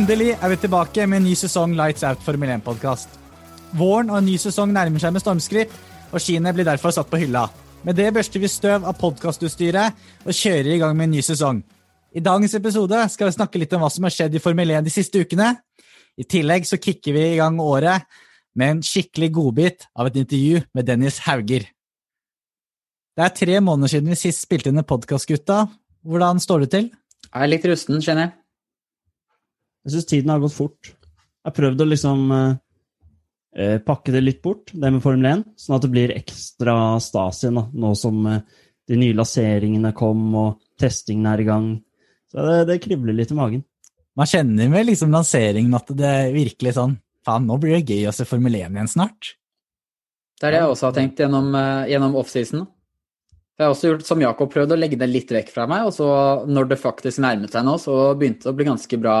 Endelig er vi tilbake med en ny sesong Lights Out Formel 1-podkast. Våren og en ny sesong nærmer seg med stormskritt, og skiene blir derfor satt på hylla. Med det børster vi støv av podkastutstyret og kjører i gang med en ny sesong. I dagens episode skal vi snakke litt om hva som har skjedd i Formel 1 de siste ukene. I tillegg så kicker vi i gang året med en skikkelig godbit av et intervju med Dennis Hauger. Det er tre måneder siden vi sist spilte inn en podkast, gutta. Hvordan står det til? Jeg er litt rusten, kjenner jeg. Jeg syns tiden har gått fort. Jeg har prøvd å liksom eh, eh, pakke det litt bort, det med Formel 1, sånn at det blir ekstra stas igjen, nå som eh, de nye lanseringene kom og testingen er i gang. Så det, det kribler litt i magen. Man kjenner med liksom lanseringen at det er virkelig sånn Faen, nå blir det gøy å se Formel 1 igjen snart. Det er det jeg også har tenkt gjennom, uh, gjennom offseason. Jeg har også gjort som Jakob, prøvd å legge det litt vekk fra meg, og så når det faktisk nærmet seg nå, så begynte det å bli ganske bra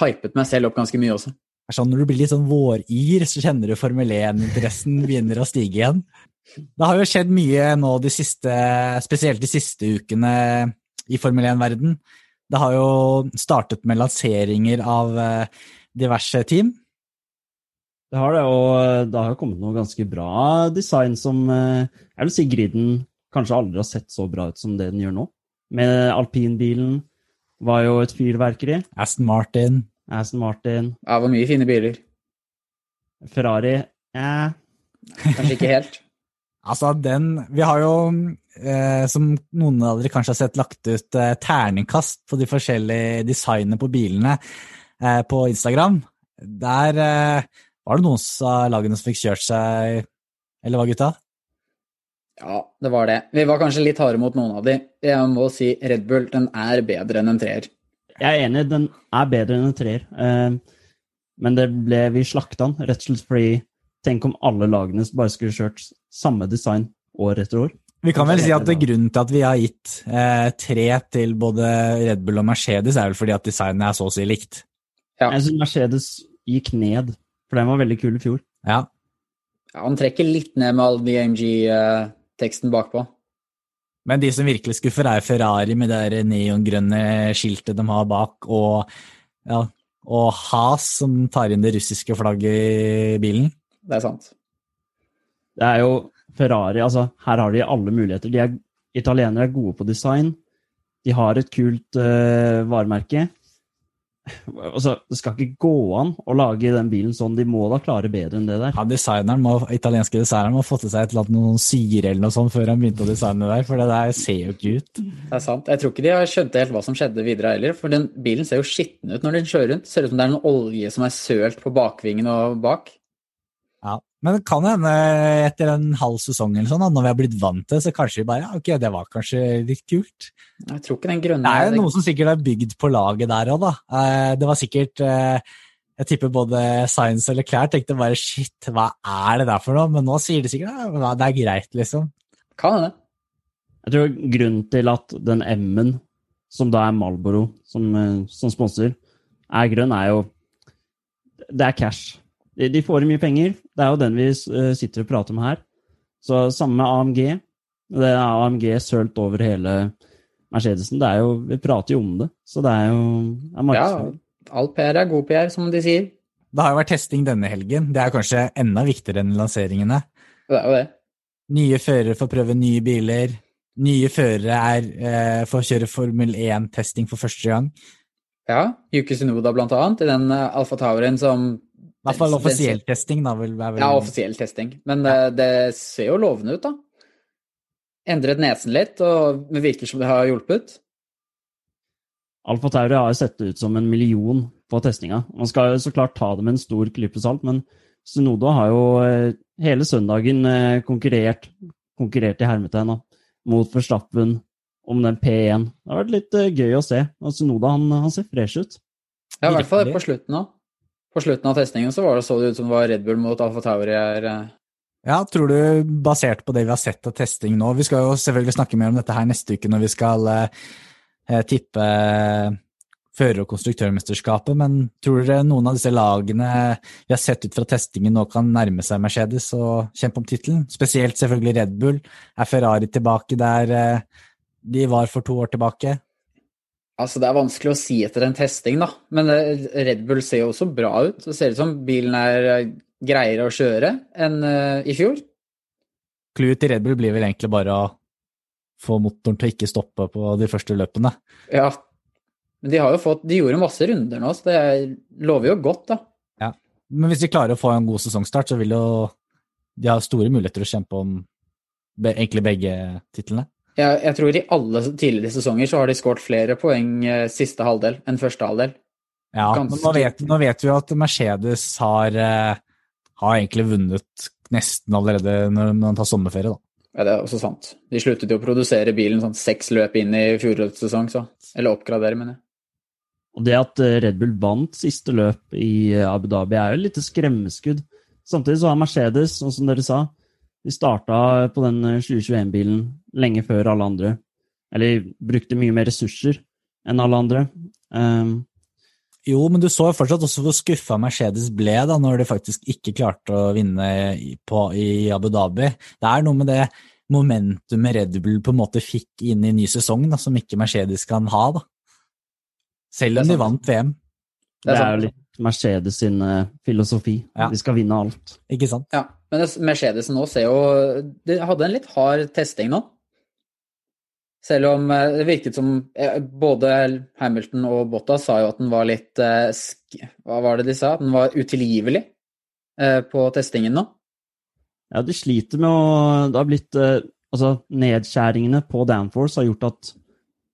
Hypet meg selv opp ganske mye også. Er sånn Når du blir litt sånn våryr, så kjenner du Formel 1-interessen begynner å stige igjen. Det har jo skjedd mye nå de siste, spesielt de siste ukene i Formel 1-verden. Det har jo startet med lanseringer av uh, diverse team. Det har det, og det har jo kommet noe ganske bra design som eh, Jeg vil si griden kanskje aldri har sett så bra ut som det den gjør nå. Med alpinbilen var jo et fyrverkeri. Aston Martin. Aston Martin. Ja, det var mye fine biler. Ferrari ja. Kanskje ikke helt. altså, den Vi har jo, eh, som noen av dere kanskje har sett, lagt ut eh, terningkast på de forskjellige designene på bilene eh, på Instagram. Der eh, var det noen av lagene som fikk kjørt seg, eller hva, gutta? Ja, det var det. Vi var kanskje litt harde mot noen av de. Jeg må si Red Bull den er bedre enn en treer. Jeg er enig, den er bedre enn en treer. Eh, men det ble vi slakta den, rett og slett fordi Tenk om alle lagene bare skulle kjørt samme design år etter år. Vi kan vel si at grunnen til at vi har gitt eh, tre til både Red Bull og Mercedes, er vel fordi at designet er så å si likt. Ja. Jeg syns Mercedes gikk ned, for den var veldig kul i fjor. Ja. ja han trekker litt ned med all BMG-teksten bakpå. Men de som virkelig skuffer, er Ferrari med det neongrønne skiltet de har bak, og, ja, og Has som tar inn det russiske flagget i bilen. Det er sant. Det er jo Ferrari, altså her har de alle muligheter. De er, italienere er gode på design. De har et kult uh, varemerke. Altså, det skal ikke gå an å lage den bilen sånn. De må da klare bedre enn det der. Ja, designeren må, italienske designeren må få til seg et eller annet noen syre eller noe sånt før han begynte å designe der, for det der ser jo ikke ut. Det er sant. Jeg tror ikke de har skjønt helt hva som skjedde videre heller, for den bilen ser jo skitten ut når den kjører rundt. Ser ut som det er noe olje som er sølt på bakvingen og bak. Ja, Men det kan hende etter en halv sesong eller sånn, når vi har blitt vant til det, så kanskje vi bare ja, ok, det var kanskje litt kult. Jeg tror ikke den grønne... Det er noe som sikkert er bygd på laget der òg, da. Eh, det var sikkert eh, Jeg tipper både Science eller Claire tenkte bare shit, hva er det der for noe? Men nå sier de sikkert ja, det er greit, liksom. Kan hende. Jeg tror grunnen til at den M-en, som da er Malboro som, eh, som sponser, er grønn, er jo Det er cash. De får mye penger. Det er jo den vi eh, sitter og prater om her. Så samme med AMG. Det er AMG sølt over hele Mercedesen. Det er jo, vi prater jo om det, så det er jo er. Ja, all PR er god PR, som de sier. Det har jo vært testing denne helgen. Det er kanskje enda viktigere enn lanseringene. Det er jo det. Nye førere får prøve nye biler. Nye førere er, eh, får kjøre Formel 1-testing for første gang. Ja, Yuki Sunoda blant annet, i den eh, Alfa Tauren som i hvert fall offisiell testing, da. Vil være Ja, offisiell testing. Men ja. det, det ser jo lovende ut, da. Endret nesen litt, og det virker som det har hjulpet. Alfa Tauri har sett ut som en million på testinga. Man skal jo så klart ta det med en stor klype salt, men Sunodo har jo eh, hele søndagen eh, konkurrert, konkurrert i hermetegn mot Verstappen om den P1. Det har vært litt eh, gøy å se. Og Sunoda han, han ser fresh ut. Ja, i hvert fall på slutten òg på slutten av testingen så det så det ut som det var Red Bull mot Alfa Tauri her. Eh. Ja, tror du, basert på det vi har sett av testing nå Vi skal jo selvfølgelig snakke mer om dette her neste uke når vi skal eh, tippe eh, fører- og konstruktørmesterskapet, men tror dere noen av disse lagene vi har sett ut fra testingen nå kan nærme seg Mercedes og kjempe om tittelen? Spesielt selvfølgelig Red Bull. Er Ferrari tilbake der eh, de var for to år tilbake? Altså, det er vanskelig å si etter en testing, da. Men eh, Red Bull ser jo også bra ut. Det ser ut som bilen er eh, greiere å kjøre enn uh, i fjor. Clouet til Red Bull blir vel egentlig bare å få motoren til å ikke stoppe på de første løpene. Ja, men de har jo fått De gjorde masse runder nå, så det lover jo godt, da. Ja, Men hvis de klarer å få en god sesongstart, så vil jo de ha store muligheter til å kjempe om egentlig begge titlene. Jeg, jeg, tror i alle tidligere sesonger så har de skåret flere poeng eh, siste halvdel enn første halvdel. Ja, Ganske... men nå vet, nå vet, vi jo at Mercedes har, eh, har, egentlig vunnet nesten allerede når man tar sommerferie, da. Ja, det er også sant. De sluttet jo å produsere bilen sånn seks løp inn i fjorårets sesong, så. Eller oppgradere, mener jeg. Og det at eh, Red Bull vant siste løp i Abu Dhabi, er jo litt skremmeskudd. Samtidig så har Mercedes, sånn som dere sa, de starta på den 2021-bilen eh, lenge før alle andre. Eller brukte mye mer ressurser enn alle andre. Um, jo, men du så jo fortsatt også hvor skuffa Mercedes ble da når de faktisk ikke klarte å vinne på, i Abu Dhabi. Det er noe med det momentumet Red Bull på en måte fikk inn i ny sesong da, som ikke Mercedes kan ha. da. Selv om de vant VM. Det er, det er jo litt Mercedes sin uh, filosofi. Ja. De skal vinne alt. Ikke sant? Ja. Men Mercedes nå ser jo De hadde en litt hard testing nå. Selv om eh, det virket som eh, både Hamilton og Bottas sa jo at den var litt eh, Hva var det de sa? Den var utilgivelig på testingen nå. Ja, de sliter med å Det har blitt Altså, nedskjæringene på Danforce har gjort at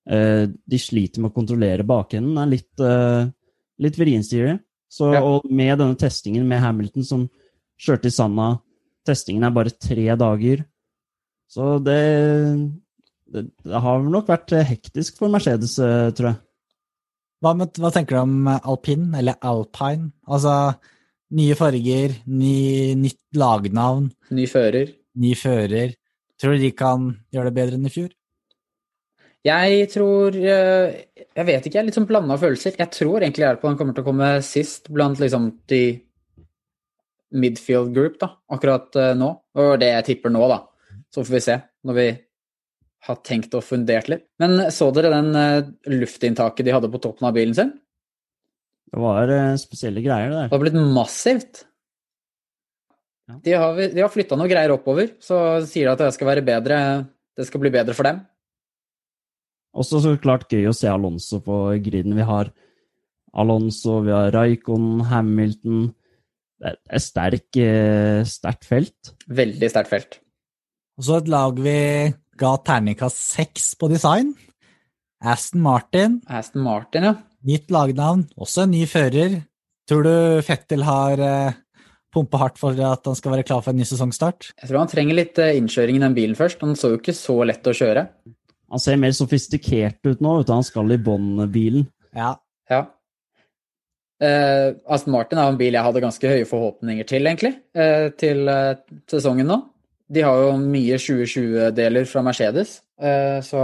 de sliter med å kontrollere bakenden. er litt, litt vrinstyrig. Så, ja. Og med denne testingen med Hamilton som kjørte i sanda Testingen er bare tre dager. Så det, det, det har nok vært hektisk for Mercedes, eh, tror jeg. Hva, med, hva tenker du om alpin, eller alpine? Altså nye farger, ny, nytt lagnavn. Ny fører. Ny fører. Tror du de kan gjøre det bedre enn i fjor? Jeg tror eh, Jeg vet ikke, jeg er litt sånn blanda følelser. Jeg tror egentlig Airplan kommer til å komme sist blant liksom de midfield group da, akkurat uh, nå. Og det jeg tipper nå, da. Så får vi se når vi har tenkt og fundert litt. Men så dere den uh, luftinntaket de hadde på toppen av bilen sin? Det var uh, spesielle greier, det der. Det har blitt massivt. Ja. De har, de har flytta noe greier oppover, så sier de at det skal være bedre Det skal bli bedre for dem. Også så klart gøy å se Alonso på griden. Vi har Alonso, vi har Raikon, Hamilton det er sterk, eh, sterkt felt. Veldig sterkt felt. Og så et lag vi ga terningkast seks på design. Aston Martin. Aston Martin, ja. Nytt lagnavn, også en ny fører. Tror du Fettel har eh, pumpa hardt for at han skal være klar for en ny sesongstart? Jeg tror han trenger litt eh, innkjøring i den bilen først. Han så jo ikke så lett å kjøre. Han ser mer sofistikert ut nå, uten han skal i bånn-bilen. Ja. ja. Uh, Aston Martin er en bil jeg hadde ganske høye forhåpninger til, egentlig, uh, til uh, sesongen nå. De har jo mye 2020-deler fra Mercedes, så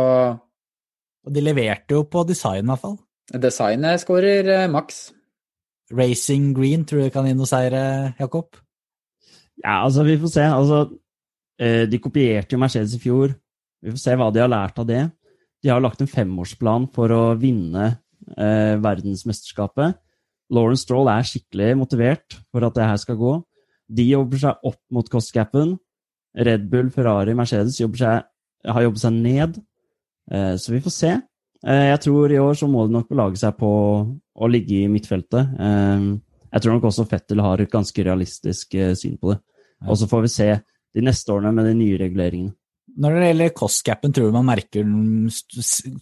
Og de leverte jo på design, i hvert fall. Designet skårer maks. Racing Green, tror du kan gi noe seire, Jakob? Ja, altså, vi får se. Altså, de kopierte jo Mercedes i fjor. Vi får se hva de har lært av det. De har lagt en femårsplan for å vinne verdensmesterskapet. Lawrence Stroll er skikkelig motivert for at det her skal gå. De jobber seg opp mot kostgapen. Red Bull, Ferrari, Mercedes seg, har jobbet seg ned. Eh, så vi får se. Eh, jeg tror i år så må de nok belage seg på å ligge i midtfeltet. Eh, jeg tror nok også Fettel har et ganske realistisk syn på det. Og så får vi se de neste årene med de nye reguleringene. Når det gjelder cost-capen, tror du man merker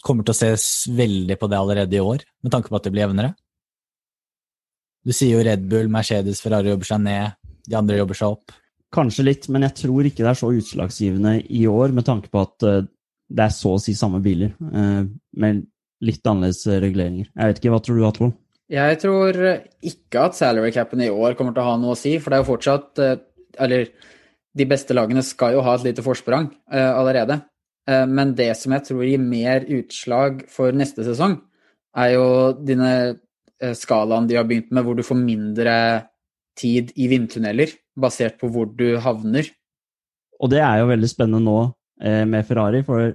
kommer til å se veldig på det allerede i år, med tanke på at det blir jevnere? Du sier jo Red Bull, Mercedes, Ferrari jobber seg ned, de andre jobber seg opp. Kanskje litt, men jeg tror ikke det er så utslagsgivende i år, med tanke på at uh, det er så å si samme biler, uh, med litt annerledes reguleringer. Jeg vet ikke, hva tror du, Atle? Jeg tror ikke at salary capen i år kommer til å ha noe å si, for det er jo fortsatt Eller de beste lagene skal jo ha et lite forsprang allerede. men det som jeg tror gir mer utslag for neste sesong, er jo dine Eh, skalaen de har begynt med, hvor du får mindre tid i vindtunneler, basert på hvor du havner. Og det er jo veldig spennende nå eh, med Ferrari, for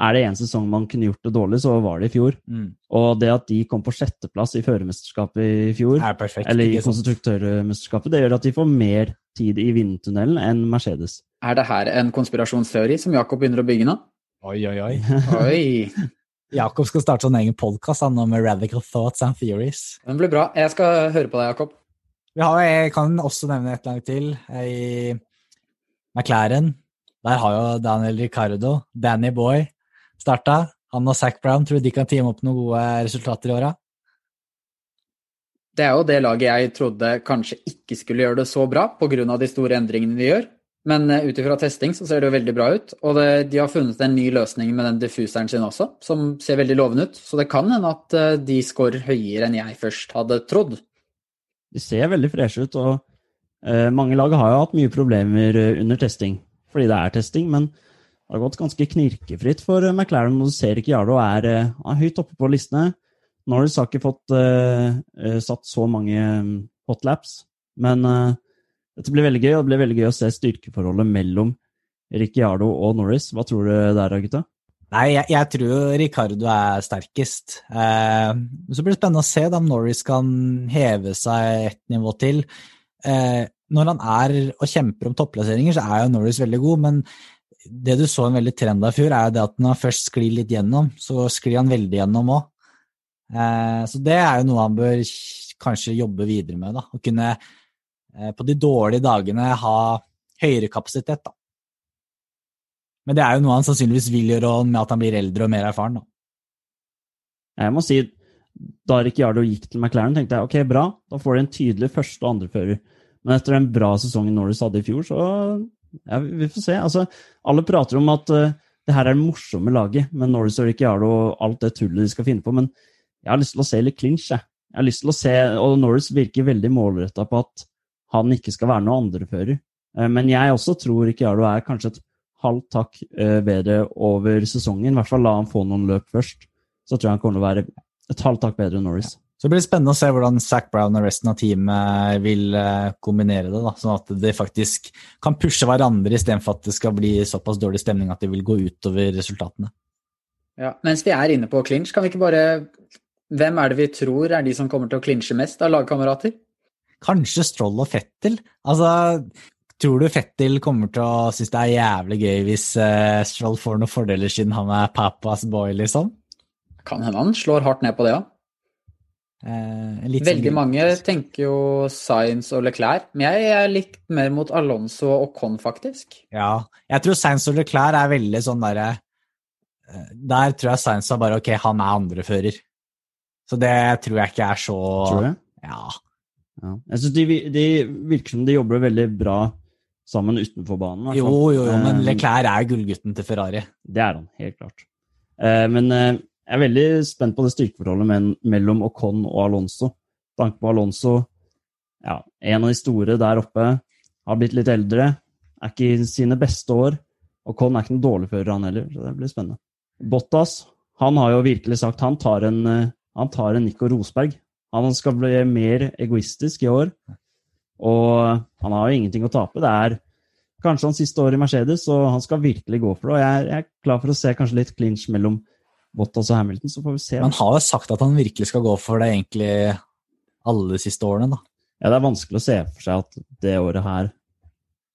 er det én sesong man kunne gjort det dårlig, så var det i fjor. Mm. Og det at de kom på sjetteplass i førermesterskapet i fjor, Er perfekt. eller i konstruktørmesterskapet, det gjør at de får mer tid i vindtunnelen enn Mercedes. Er det her en konspirasjonsteori som Jakob begynner å bygge nå? Oi, oi, oi. Oi, Jakob skal starte sånn egen podkast med Radical Thoughts and Theories. den blir bra. Jeg skal høre på deg, Jakob. Vi har, jeg kan også nevne et lag til. I McLaren. Der har jo Daniel Ricardo, Danny Boy, starta. Han og Zac Brown tror du de kan teame opp noen gode resultater i åra? Det er jo det laget jeg trodde kanskje ikke skulle gjøre det så bra pga. de store endringene de gjør. Men eh, ut ifra testing så ser det jo veldig bra ut. Og det, de har funnet en ny løsning med den diffuseren sin også, som ser veldig lovende ut. Så det kan hende at eh, de scorer høyere enn jeg først hadde trodd. De ser veldig freshe ut, og eh, mange lag har jo hatt mye problemer eh, under testing, fordi det er testing, men det har gått ganske knirkefritt for McLaren, og du ser ikke Jarlo er, er høyt oppe på listene. Norris har ikke fått eh, satt så mange hotlaps, men eh, dette blir veldig gøy, og det blir veldig gøy å se styrkeforholdet mellom Ricciardo og Norris. Hva tror du der, gutta? Nei, jeg, jeg tror Ricardo er sterkest. Eh, så blir det spennende å se om Norris kan heve seg et nivå til. Eh, når han er og kjemper om topplasseringer, så er jo Norris veldig god, men det du så en veldig trend av i fjor, er jo det at når han først sklir litt gjennom, så sklir han veldig gjennom òg. Eh, så det er jo noe han bør kanskje jobbe videre med, da. Å kunne på de dårlige dagene ha høyere kapasitet, da. Men det er jo noe han sannsynligvis vil gjøre med at han blir eldre og mer erfaren. Da. Jeg må si, da Ricciardo gikk til McLaren, tenkte jeg ok, bra, da får de en tydelig første- og andrefører. Men etter den bra sesongen Norris hadde i fjor, så ja, vi får se. Altså, alle prater om at uh, det her er det morsomme laget med Norris og Ricciardo og alt det tullet de skal finne på, men jeg har lyst til å se litt clinch, jeg. Jeg har lyst til å se, og Norris virker veldig målretta på at han ikke skal være noen andrefører. Uh, men jeg også tror Ricciardo er kanskje et halvt takk uh, bedre over sesongen. I hvert fall la han få noen løp først. Så tror jeg han kommer til å være et halvt takk bedre enn Norris. Så det blir spennende å se hvordan Zac Brown og resten av teamet vil eh, kombinere det, da, sånn at de faktisk kan pushe hverandre istedenfor at det skal bli såpass dårlig stemning at det vil gå utover resultatene. Ja. Mens vi er inne på clinch, kan vi ikke bare Hvem er det vi tror er de som kommer til å clinche mest av lagkamerater? Kanskje Stroll og Fettel. Altså, tror du Fettel kommer til å synes det er jævlig gøy hvis uh, Stroll får noen fordeler siden han er papas boy, liksom? Kan hende han slår hardt ned på det, ja. Eh, litt sånn Veldig mange tenker jo Science og Leclerc, men jeg er litt mer mot Alonso og Con, faktisk. Ja, jeg tror Sainz og Leclerc er veldig sånn derre eh, Der tror jeg Sainz er bare ok, han er andrefører. Så det tror jeg ikke er så Tror du? Ja. Ja. Jeg synes de, de virker som de jobber veldig bra sammen utenfor banen. Altså. Jo, jo, jo, men Eh, Leclerc er gullgutten til Ferrari. Det er han, helt klart. Eh, men eh, jeg er veldig spent på det styrkeforholdet mellom Ocon og Alonso. Tanke på Alonso, ja, en av de store der oppe, har blitt litt eldre, er ikke i sine beste år. Ocon er ikke noen dårlig fører, han heller, så det blir spennende. Bottas, han har jo virkelig sagt han tar en, han tar en Nico Rosberg. Han skal bli mer egoistisk i år, og han har jo ingenting å tape. Det er kanskje hans siste år i Mercedes, og han skal virkelig gå for det. Og jeg er, jeg er klar for å se kanskje litt clinch mellom Bottas og Hamilton, så får vi se. Men han har jo sagt at han virkelig skal gå for det egentlig alle de siste årene, da. Ja, det er vanskelig å se for seg at det året her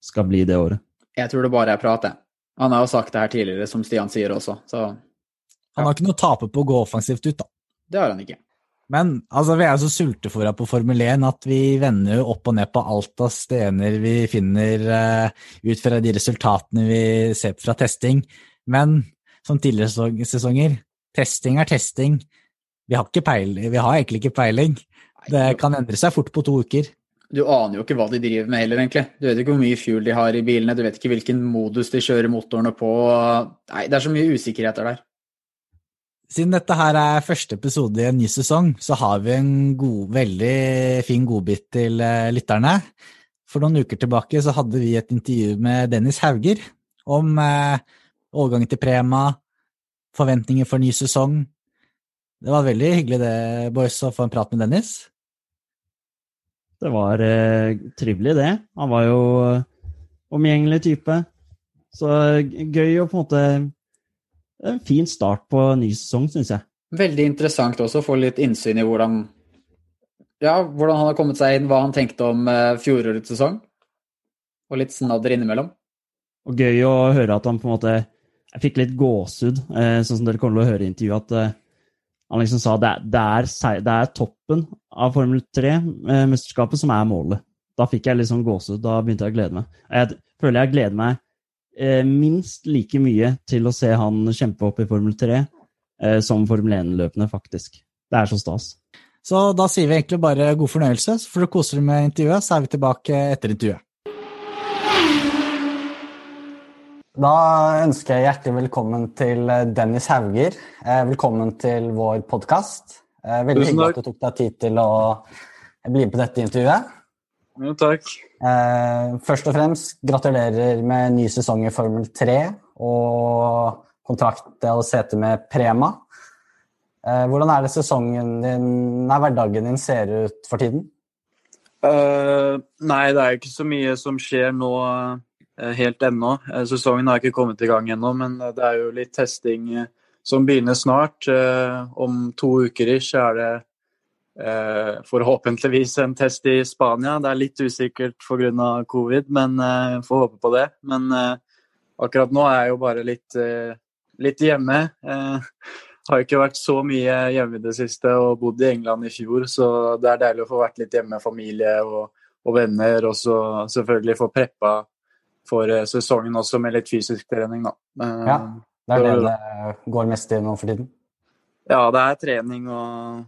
skal bli det året. Jeg tror det bare er prat, jeg. Han har jo sagt det her tidligere, som Stian sier også, så Han har ikke noe å tape på å gå offensivt ut, da. det har han ikke. Men altså, vi er så sultefòra på Formel 1 at vi vender jo opp og ned på alt av stener vi finner uh, ut fra de resultatene vi ser fra testing. Men som tidligere sesonger, testing er testing. Vi har, peiling, vi har egentlig ikke peiling. Det kan endre seg fort på to uker. Du aner jo ikke hva de driver med heller, egentlig. Du vet ikke hvor mye fuel de har i bilene, du vet ikke hvilken modus de kjører motorene på. Nei, det er så mye usikkerheter der. Siden dette her er første episode i en ny sesong, så har vi en god, veldig fin godbit til eh, lytterne. For noen uker tilbake så hadde vi et intervju med Dennis Hauger om eh, overgangen til Prema, forventninger for ny sesong. Det var veldig hyggelig det, boys, å få en prat med Dennis. Det var eh, trivelig, det. Han var jo omgjengelig type. Så eh, gøy å på en måte en fin start på en ny sesong, syns jeg. Veldig interessant også å få litt innsyn i hvordan, ja, hvordan han har kommet seg inn, hva han tenkte om uh, fjorårets sesong. Og litt snadder innimellom. Og gøy å høre at han på en måte Jeg fikk litt gåsehud, eh, sånn som dere kommer til å høre i intervjuet, at eh, han liksom sa det, det, er, det er toppen av Formel 3-mesterskapet som er målet. Da fikk jeg litt sånn gåsehud. Da begynte jeg å glede meg. Jeg føler jeg gleder meg eh, minst like mye til å se han kjempe opp i Formel 3 eh, som Formel 1-løpene, faktisk. Det er så stas. Så da sier vi egentlig bare god fornøyelse. Så får du kose deg med intervjuet, så er vi tilbake etter intervjuet. Da ønsker jeg hjertelig velkommen til eh, Dennis Hauger. Eh, velkommen til vår podkast. Eh, veldig hyggelig at du tok deg tid til å bli med på dette intervjuet. Jo, takk. Først og fremst gratulerer med ny sesong i Formel 3 og kontrakt og sete med Prema. Hvordan er det sesongen din, nei, hverdagen din ser ut for tiden? Uh, nei, det er ikke så mye som skjer nå Eh, helt ennå. Eh, sesongen har ikke kommet i gang ennå, men eh, det er jo litt testing som begynner snart. Om to uker ish er det forhåpentligvis en test i Spania. Det er litt usikkert pga. covid, men får håpe på det. Men akkurat nå er jeg jo bare litt, litt hjemme. Har ikke vært så mye hjemme i det siste og bodd i England i fjor, så det er deilig å få vært litt hjemme med familie og, og venner, og så selvfølgelig få preppa for eh, sesongen også med litt fysisk trening, da. Eh, ja, det er det det går mest i nå for tiden? Ja, det er trening og,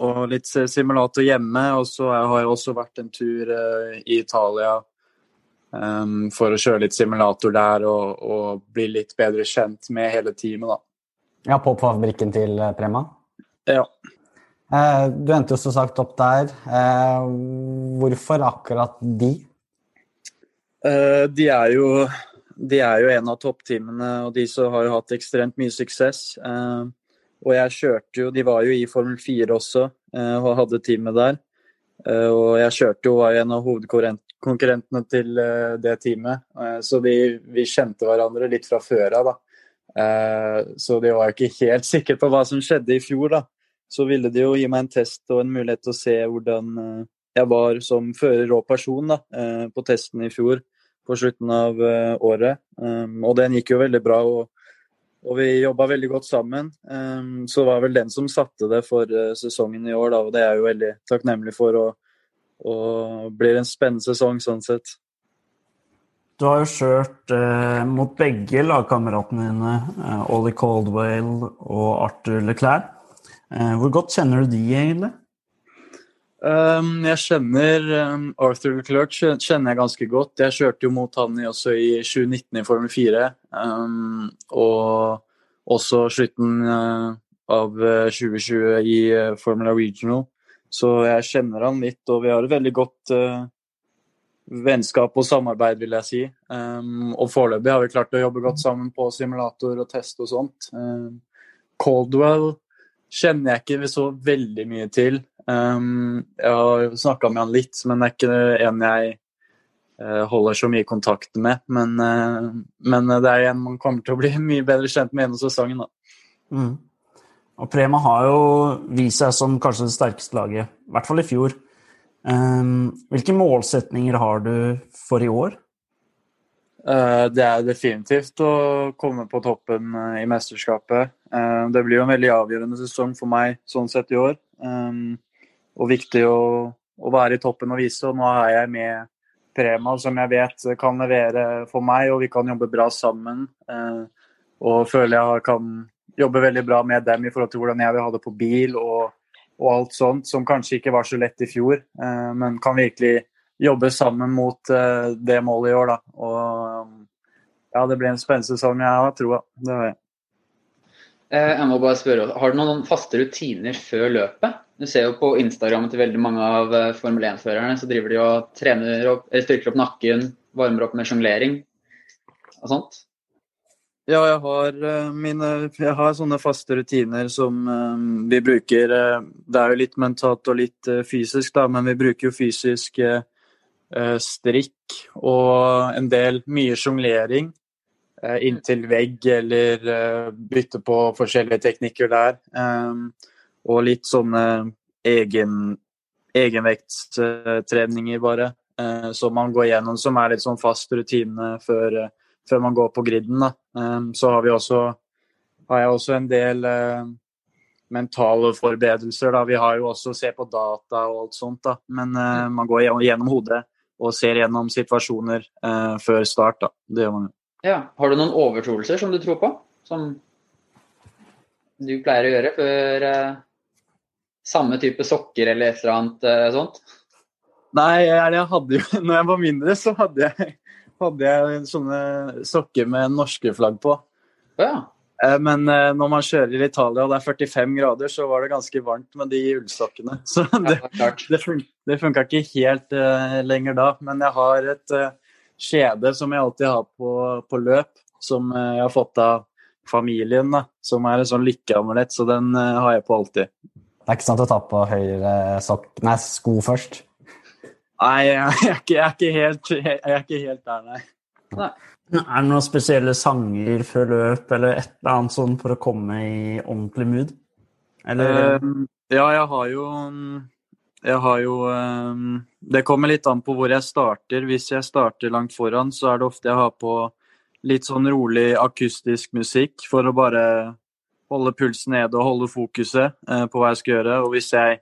og litt simulator hjemme. Og så har jeg også vært en tur uh, i Italia um, for å kjøre litt simulator der og, og, bli litt bedre kjent med hele teamet, da. Ja, på fabrikken til Prema? Ja. Uh, du endte jo som sagt opp der. Hvorfor akkurat de? De, er jo, de er jo en av toppteamene, og de som har jo hatt ekstremt mye suksess. Og jeg kjørte jo De var jo i Formel 4 også uh, og hadde teamet der. og jeg kjørte jo var jo en av hovedkonkurrentene til det teamet. så vi, vi kjente hverandre litt fra før av, da. så de var ikke helt sikre på hva som skjedde i fjor, da. Så ville de jo gi meg en test og en mulighet til å se hvordan jeg var som fører og person da, på testen i fjor på slutten av året. Og den gikk jo veldig bra, og, og vi jobba veldig godt sammen. Så så var vel den som satte det for uh, sesongen i år, da, og det er jeg jo veldig takknemlig for. Og, og blir en spennende sesong sånn sett. Du har jo kjørt eh, mot begge lagkameratene dine, eh, Ollie Caldwell og Arthur Leclerc. Eh, hvor godt kjenner du de egentlig? Um, jeg kjenner um, Arthur Leclerc kjenner jeg ganske godt. Jeg kjørte jo mot han også i 2019 i Formel 4. Um, og også slutten uh, av 2020 uh, i uh, Formula Regional. Så jeg kjenner han litt, og vi har et veldig godt uh, vennskap og samarbeid, vil jeg si. Um, og foreløpig har vi klart å jobbe godt sammen på simulator og test og sånt. Um, Caldwell kjenner jeg ikke så veldig mye til. Um, jeg har snakka med han litt, men det er ikke en jeg holder så mye kontakt med. Men, uh, men, det er en man kommer til å bli mye bedre kjent med gjennom sesongen. Mm. Og Prema har jo vist seg som kanskje det sterkeste laget, i hvert fall i fjor. Um, hvilke målsetninger har du for i år? Det er definitivt å komme på toppen i mesterskapet. Det blir jo en veldig avgjørende sesong for meg sånn sett i år. Um, og viktig å, å, være i toppen og vise. Og nå er jeg med Prema, som jeg vet kan levere for meg, og vi kan jobbe bra sammen. Eh, og føler jeg kan jobbe veldig bra med dem i forhold til hvordan jeg vil ha det på bil og, og alt sånt, som kanskje ikke var så lett i fjor, eh, men kan virkelig jobbe sammen mot eh, det målet i år. Da. Og ja, det blir en spennende sesong, jeg har troa. Det har jeg. Jeg må bare spørre, Har du noen faste rutiner før løpet? Du ser jo på Instagram til veldig mange av eh, Formel 1-førerne, så driver de og trener opp, styrker opp nakken, varmer opp med sjonglering og sånt. Ja, jeg har, eh, mine, jeg har sånne faste rutiner som um, vi bruker. Det er jo litt mentalt og litt fysisk, da, men vi bruker jo fysisk strikk og en del mye sjonglering. eh, inntil vegg eller eh, bytte på forskjellige teknikker der. Og litt sånne egen, egenvektstreninger, bare. Uh, som man går gjennom, som er litt sånn fast rutine før, før man går på griden. Da. Um, så har, vi også, har jeg også en del uh, mentale forberedelser. Da. Vi har jo også å se på data og alt sånt, da. men man går gjennom hodet og ser gjennom situasjoner før start. Da. Det gjør man jo. Ja. Har du noen overtroelser som du tror på? Som du pleier å gjøre før samme type sokker eller et eller annet uh, sånt? Nei, jeg, hadde jo Når jeg var mindre, så hadde jeg, hadde jeg sånne sokker med norske flagg på. Ja. Uh, men uh, når man kjører i Italia og det er 45 grader, så var det ganske varmt med de ullsokkene. Så det, ja, det, fun det funka ikke helt lenger da. Men jeg har et skjede som jeg alltid har på, på løp, som jeg har fått av familien, da, som er en sånn lykkeamulett, så den har jeg på alltid. Det er ikke sant å ta på høyre sokk, nei, sko først? Nei, jeg er ikke, jeg er ikke, helt, jeg er ikke helt, der, nei. nei. Er det noen spesielle sanger før løp eller et eller annet sånn for å komme i ordentlig mood? Eller? Um, ja, jeg har jo Jeg har jo um, Det kommer litt an på hvor jeg starter. Hvis jeg starter langt foran, så er det ofte jeg har på litt sånn rolig akustisk musikk for å bare holde pulsen nede og holde fokuset eh, på hva jeg skal gjøre. Og hvis jeg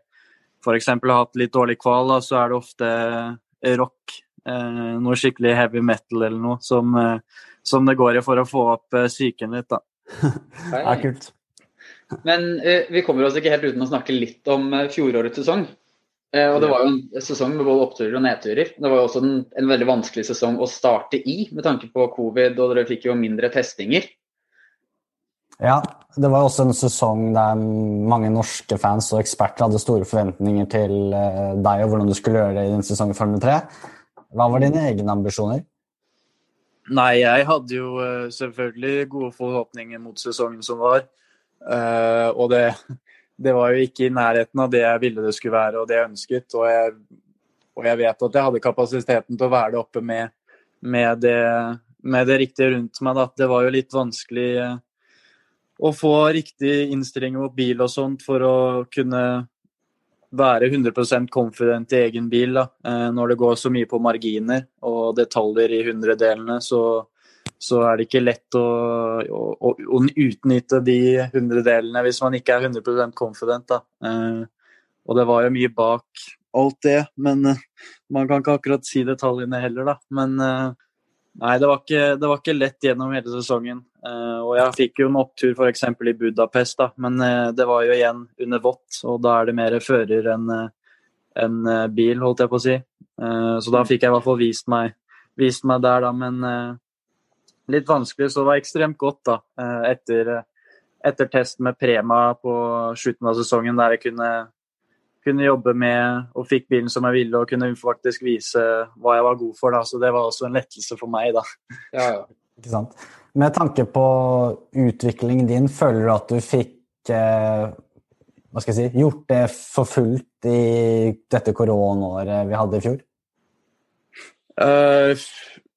f.eks. har hatt litt dårlig kval, da, så er det ofte eh, rock. Eh, noe skikkelig heavy metal eller noe som, eh, som, det går i for å få opp eh, psyken litt, da. det er kult. Men eh, vi kommer oss ikke helt uten å snakke litt om fjorårets sesong. og Det var jo en sesong med både oppturer og nedturer. Det var jo også en, en veldig vanskelig sesong å starte i, med tanke på covid, og dere fikk jo mindre testinger. Ja, det var også en sesong der mange norske fans og eksperter hadde store forventninger til eh, deg og hvordan du skulle gjøre det i din sesong i Formel 3. Hva var dine egne ambisjoner? Nei, jeg hadde jo eh, selvfølgelig gode forhåpninger mot sesongen som var. Eh, og det, det var jo ikke i nærheten av det jeg ville det skulle være og det jeg ønsket. Og jeg, og jeg vet at jeg hadde kapasiteten til å være det oppe med, med, det, med det riktige rundt meg. Da. Det var jo litt vanskelig å få riktig innstilling mot bil og sånt for å kunne være 100% confident i egen bil. Da. Eh, når det går så mye på marginer og detaljer i hundredelene, så, så er det ikke lett å, å, å, utnytte de hundredelene hvis man ikke er 100 confident. Da. Eh, og det var jo mye bak alt det, men eh, man kan ikke akkurat si detaljene heller, da. Men nei, det var ikke, det var ikke lett gjennom hele sesongen. Uh, og jeg fikk jo en opptur f.eks. i Budapest, da, men uh, det var jo igjen under vått, og da er det mer fører enn uh, en bil, holdt jeg på å si. så da fikk jeg i hvert fall vist meg, vist meg der, da, men litt vanskelig. Så det var ekstremt godt da, etter, etter test med Prema på slutten av sesongen, der jeg kunne, kunne jobbe med og fikk bilen som jeg ville og kunne faktisk vise hva jeg var god for. Da. Så det var også en lettelse for meg, da. Ja, ja. Ikke sant? Med tanke på utviklingen din, føler du at du fikk eh, hva skal jeg si, gjort det for fullt i dette koronaåret vi hadde i fjor? Uh,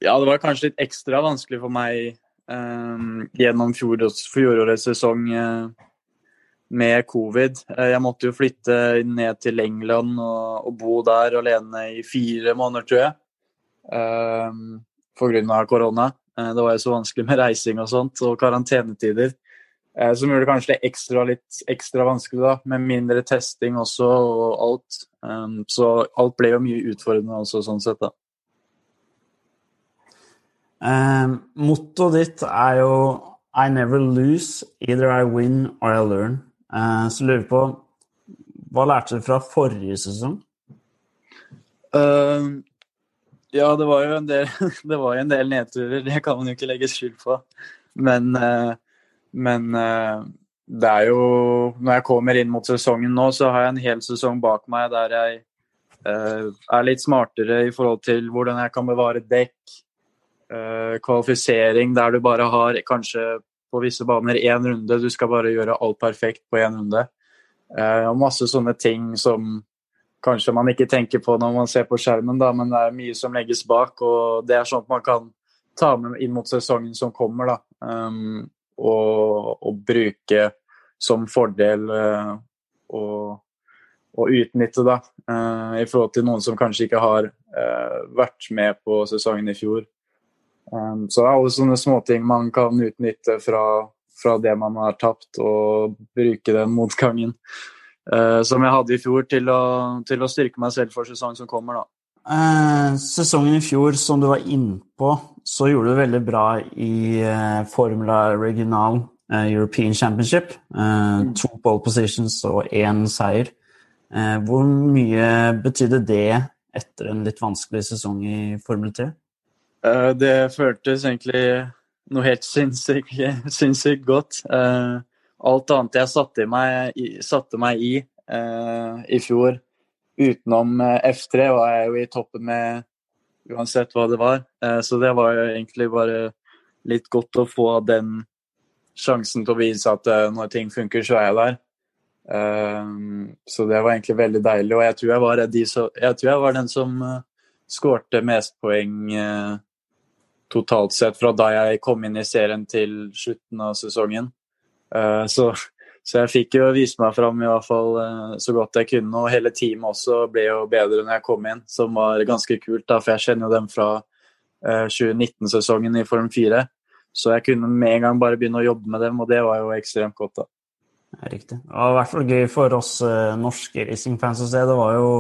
ja, det var kanskje litt ekstra vanskelig for meg um, gjennom fjorårets, fjorårets sesong uh, med covid. Uh, jeg måtte jo flytte ned til England og, og, bo der alene i fire måneder, tror jeg. Um, Pga. korona. Eh, det var jo så vanskelig med reising og sånt, og karantenetider. Eh, som gjorde det kanskje ekstra, litt ekstra vanskelig, da, med mindre testing også og alt. Um, så alt ble jo mye utfordrende også, sånn sett, da. Um, Mottoet ditt er jo I never lose, either I win or I learn. Uh, så lurer på Hva lærte du fra forrige sesong? Uh, ja, det var jo en del, det var en del nedturer, det kan man jo ikke legge skyld på. Men, uh, men, uh, det er jo Når jeg kommer inn mot sesongen nå, så har jeg en hel sesong bak meg der jeg eh, er litt smartere i forhold til hvordan jeg kan bevare dekk, kvalifisering der du bare har kanskje på visse baner én runde, du skal bare gjøre alt perfekt på én runde. Og masse sånne ting som kanskje man ikke tenker på når man ser på skjermen, da, men det er mye som legges bak. og Det er at man kan ta med inn mot sesongen som kommer, da. Um, og, og, bruke som fordel uh, og, og, utnytte, da. Uh, I forhold til noen som kanskje ikke har uh, vært med på sesongen i fjor. Um, så det er alle sånne småting man kan utnytte fra, fra, det man har tapt, og bruke den motgangen som jeg hadde i fjor, til å, til å styrke meg selv for sesongen som kommer, da. Uh, sesongen i fjor, som du var innpå, så gjorde du veldig bra i uh, Formula Regional European Championship. Mm. To pole positions og én seier. Hvor mye betydde det etter en litt vanskelig sesong i Formel 3? Eh, det føltes egentlig noe helt sinnssykt, sinnssykt godt. alt annet jeg satte meg, satte meg i i fjor utenom eh, F3 var jeg jo i toppen med uansett hva det var. Eh, så det var jo egentlig bare litt godt å få den sjansen til å vise at eh, når ting funker, så er jeg der. Så det var egentlig veldig deilig. Og jeg tror jeg var, jeg tror jeg var den som skårte mest poeng totalt sett fra da jeg kom inn i serien til slutten av sesongen. Så så jeg fikk jo vise meg fram i hvert fall eh, så godt jeg kunne. Og hele teamet også ble jo bedre når jeg kom inn, som var ganske kult. da, For jeg kjenner jo dem fra 2019-sesongen eh, i Form 4. Så jeg kunne med en gang bare begynne å jobbe med dem, og det var jo ekstremt godt. da. Ja, riktig. var i hvert fall gøy for oss norske racingfans å se. Det var jo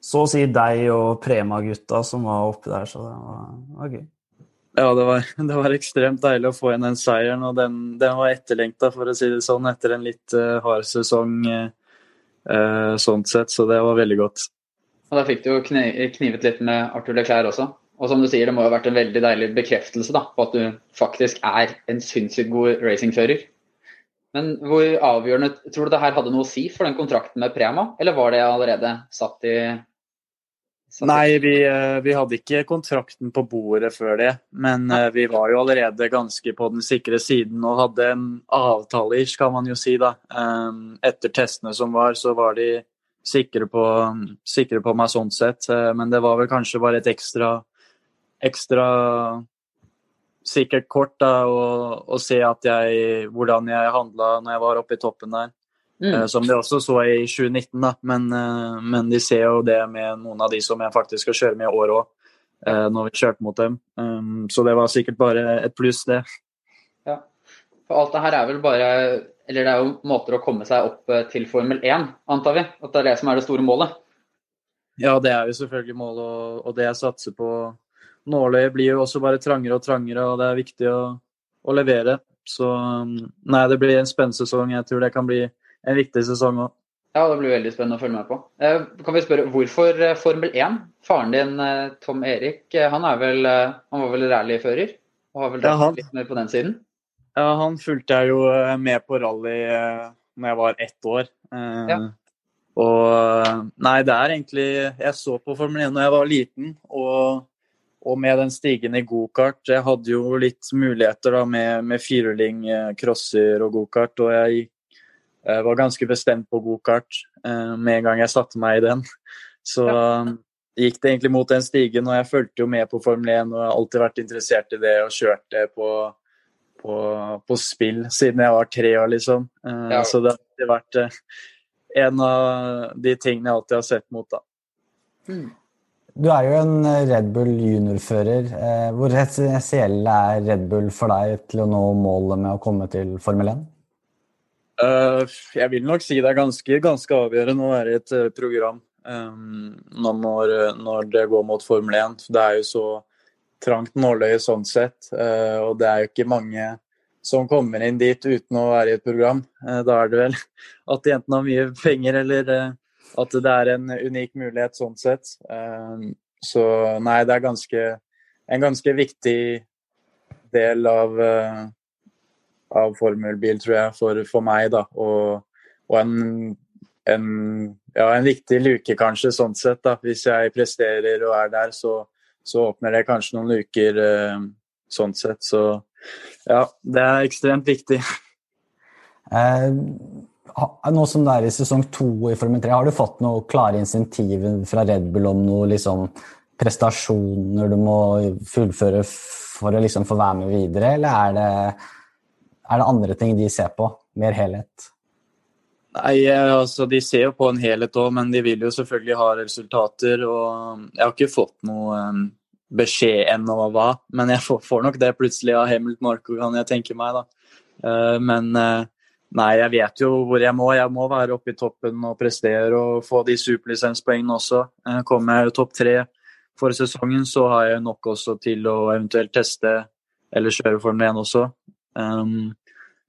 så å si deg og Prema-gutta som var oppe der, så det var, det var gøy. Ja, det var, det var, ekstremt deilig å få igjen den seieren, og den, den var etterlengta, for å si det sånn, etter en litt uh, hard sesong uh, sånn sett, så det var veldig godt. Og Da fikk du jo knivet litt med Arthur Leclerc også. Og som du sier, det må jo ha vært en veldig deilig bekreftelse da, på at du faktisk er en sinnssykt god racingfører. Men hvor avgjørende Tror du det her hadde noe å si for den kontrakten med Prema, eller var det allerede satt i Nei, vi, eh, vi, hadde ikke kontrakten på bordet før det. Men. Eh, vi var jo allerede ganske på den sikre siden og hadde en avtale, kan man jo si. da. Ehm, etter testene som var, så var de sikre på, sikre på meg sånn sett. Eh, men det var vel kanskje bare et ekstra, ekstra sikkert kort da, å, se jeg, hvordan jeg handla når jeg var oppe i toppen der. Mm. Eh, som de også så i 2019, da. Men, eh, men, de ser jo det med noen av de som jeg faktisk skal kjøre med i år òg, eh, når vi kjørte mot dem. Um, så det var sikkert bare et pluss, det. Ja. For alt det her er vel bare Eller det er jo måter å komme seg opp til Formel 1, antar vi? At det er det som er det store målet? Ja, det er jo selvfølgelig målet, og, og det jeg satser på. Nåløyet blir jo også bare trangere og trangere, og det er viktig å, å levere. Så um, nei, det blir en spennende sesong. Jeg tror det kan bli en viktig sesong òg. Ja, det blir veldig spennende å følge med på. Eh, kan vi spørre, Hvorfor eh, Formel 1? Faren din, eh, Tom Erik, han, er vel, han var vel rallyfører? Og har vel ja, han, litt mer på den siden? Ja, han fulgte jeg jo med på rally når jeg var ett år. Ja. Og nei, det er egentlig Jeg så på Formel 1 når jeg var liten, og, og med den stigen i gokart Jeg hadde jo litt muligheter da med, med firhjuling, crosser og gokart, og jeg jeg var ganske bestemt på gokart eh, med en gang jeg satte meg i den. Så ja. Um, gikk det egentlig mot den stigen, og jeg fulgte jo med på Formel 1 og har alltid vært interessert i det og kjørt det på, på, på spill siden jeg var tre år, liksom. Eh, ja. Så det har alltid vært eh, en av de tingene jeg alltid har sett mot, da. Mm. Du er jo en Red Bull juniorfører. Hvor essensiell er Red Bull for deg til å nå målet med å komme til Formel 1? Uh, jeg vil nok si det er ganske, ganske avgjørende å være i et uh, program um, når, når, det går mot Formel 1. Det er jo så trangt nåløye sånn sett, og det er jo ikke mange som kommer inn dit uten å være i et program. da er det vel at de enten har mye penger, eller at det er en unik mulighet sånn sett. så nei, det er ganske, en ganske viktig del av av formelbil, tror jeg, for, for meg. da, Og, og en, en, ja, en, viktig luke, kanskje, sånn sett. da, Hvis jeg presterer og er der, så, så åpner det kanskje noen luker eh, sånn sett. Så ja, det er ekstremt viktig. Eh, nå som det er i sesong to i Formel 3, har du fått noen klare insentiver fra Red Bull om noe liksom prestasjoner du må fullføre for å liksom få være med videre, eller er det, er det andre ting de ser på? Mer helhet? Nei, altså De ser jo på en helhet òg, men de vil jo selvfølgelig ha resultater. og Jeg har ikke fått noe um, beskjed ennå hva, men jeg får, nok det plutselig av hemmelt Marco, kan jeg tenke meg. da. Uh, men uh, nei, jeg vet jo hvor jeg må. Jeg må være oppe i toppen og prestere og få de superlisenspoengene også. Uh, kommer jeg jo topp tre for sesongen, så har jeg nok også til å eventuelt teste eller kjøre Formel 1 også. Um,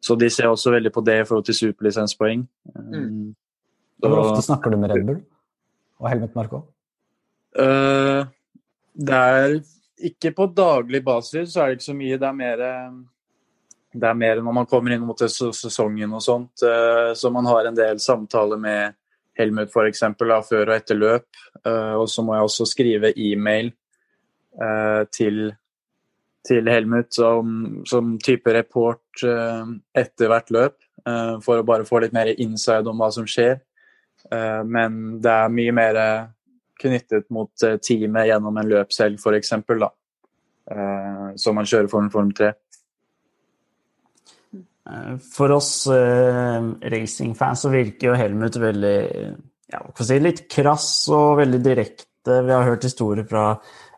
så de ser også veldig på det i forhold til superlisenspoeng. Um, mm. Hvor ofte snakker du med Red Bull og Helmet Marco? Uh, det er ikke på daglig basis, så er det ikke så mye. Det er mer, det er mer når man kommer inn mot sesongen og sånt. Uh, så man har en del samtaler med Helmut f.eks. før og etter løp. Uh, og så må jeg også skrive e-mail til til Helmut som, som type report uh, etter hvert løp, uh, for å bare få litt mer inside om hva som skjer. Uh, men det er mye mer knyttet mot teamet gjennom en løpshelg, f.eks., da. som man kjører for en Form 3. For oss racingfans så virker jo Helmut veldig ja, si, litt krass og veldig direkte. Vi har hørt historier fra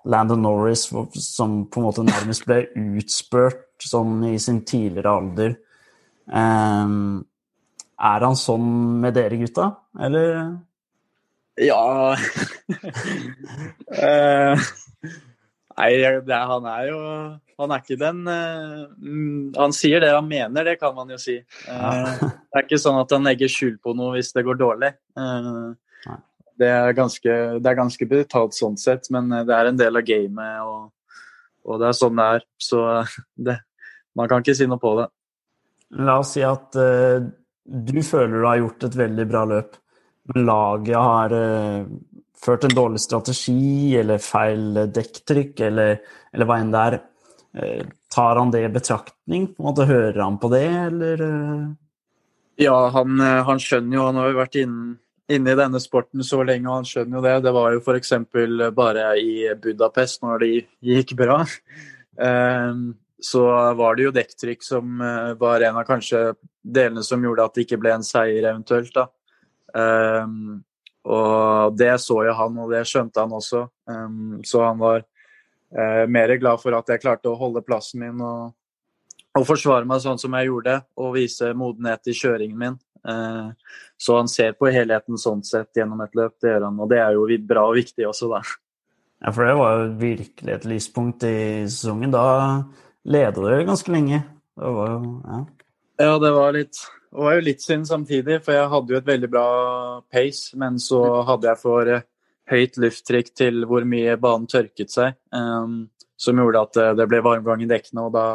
Landon Norris, som på en måte nærmest ble utspurt sånn i sin tidligere alder. Um, er han sånn med dere gutta, eller? Ja uh, Nei, det, han er jo Han er ikke den uh, Han sier det han mener, det kan man jo si. Uh, det er ikke sånn at han legger skjul på noe hvis det går dårlig. Det er ganske, det er ganske brutalt sånn sett, men eh, det er en del av gamet, og, og det er sånn det er. Så det, man kan ikke si noe på det. La oss si at uh, du føler du har gjort et veldig bra løp, men laget har uh, ført en dårlig strategi eller feil dekktrykk, eller, eller hva enn det er. Uh, tar han det i betraktning? På en måte, hører han på det, eller? Ja, han, han skjønner jo, han har jo vært innen inne i denne sporten så lenge, og han skjønner jo det. Det var jo f.eks. bare i Budapest, når det gikk bra. Ehm, så var det jo dekktrykk som eh, var en av kanskje delene som gjorde at det ikke ble en seier eventuelt. da. Ehm, og det så jo han, og det skjønte han også. Ehm, så han var eh, mer glad for at jeg klarte å holde plassen min og, og forsvare meg sånn som jeg gjorde, og vise modenhet i kjøringen min. Eh, så han ser på helheten sånn sett gjennom et løp, det gjør han. Og det er jo bra og viktig også, da. Ja, for det var jo virkelig et lyspunkt i sesongen. Da leder dere ganske lenge. Det var jo Ja, ja det var litt det var jo litt synd samtidig, for jeg hadde jo et veldig bra pace, men så hadde jeg for eh, høyt lufttrykk til hvor mye banen tørket seg, um, som gjorde at det ble varmgang i dekkene, og da